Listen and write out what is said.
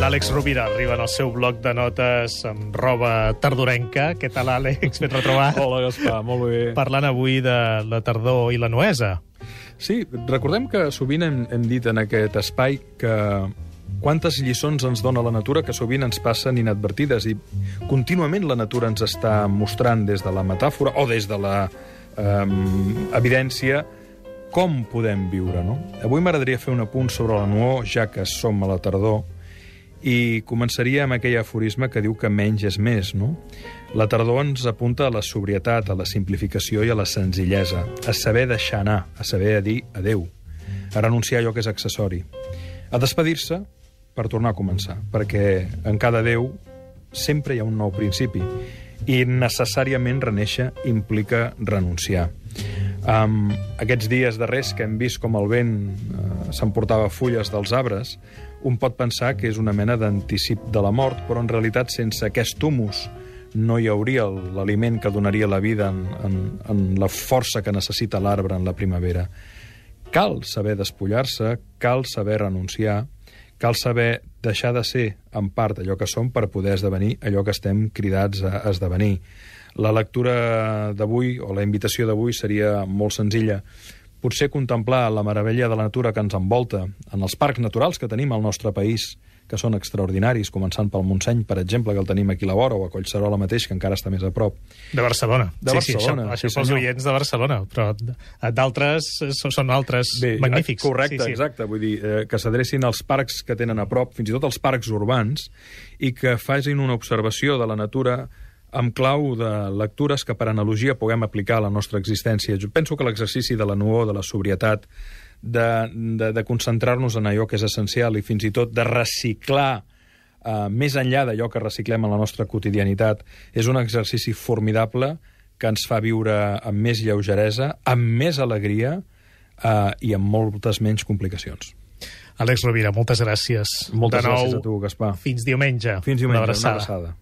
Àlex Rovira arriba en el seu bloc de notes amb roba tardorenca. Què tal, Àlex? Ben retrobat. Hola, Gaspar, molt bé. Parlant avui de la tardor i la nuesa. Sí, recordem que sovint hem, hem dit en aquest espai que quantes lliçons ens dona la natura que sovint ens passen inadvertides i contínuament la natura ens està mostrant des de la metàfora o des de la eh, evidència com podem viure, no? Avui m'agradaria fer un apunt sobre la nuor, ja que som a la tardor, i començaria amb aquell aforisme que diu que menys és més, no? La tardor ens apunta a la sobrietat, a la simplificació i a la senzillesa, a saber deixar anar, a saber dir adeu, a renunciar a allò que és accessori, a despedir-se per tornar a començar, perquè en cada adeu sempre hi ha un nou principi i necessàriament reneixer implica renunciar. Um, aquests dies darrers que hem vist com el vent uh, s'emportava fulles dels arbres, un pot pensar que és una mena d'anticip de la mort, però en realitat sense aquest humus no hi hauria l'aliment que donaria la vida en, en, en la força que necessita l'arbre en la primavera. Cal saber despullar-se, cal saber renunciar, cal saber deixar de ser en part allò que som per poder esdevenir allò que estem cridats a esdevenir. La lectura d'avui, o la invitació d'avui, seria molt senzilla. Potser contemplar la meravella de la natura que ens envolta en els parcs naturals que tenim al nostre país, que són extraordinaris, començant pel Montseny, per exemple, que el tenim aquí a la vora, o a Collserola mateix, que encara està més a prop. De Barcelona. De sí, Barcelona, sí, això, això sí, pels oients de Barcelona, però d'altres són altres Bé, magnífics. Correcte, sí, sí. exacte. Vull dir, eh, que s'adrecin als parcs que tenen a prop, fins i tot als parcs urbans, i que facin una observació de la natura amb clau de lectures que per analogia puguem aplicar a la nostra existència. Jo penso que l'exercici de la nuor, de la sobrietat, de, de, de concentrar-nos en allò que és essencial i fins i tot de reciclar eh, més enllà d'allò que reciclem en la nostra quotidianitat, és un exercici formidable que ens fa viure amb més lleugeresa, amb més alegria eh, i amb moltes menys complicacions. Àlex Rovira, moltes gràcies. Moltes de nou, gràcies a tu, Gaspar. Fins diumenge. Fins diumenge, Una una abraçada. abraçada.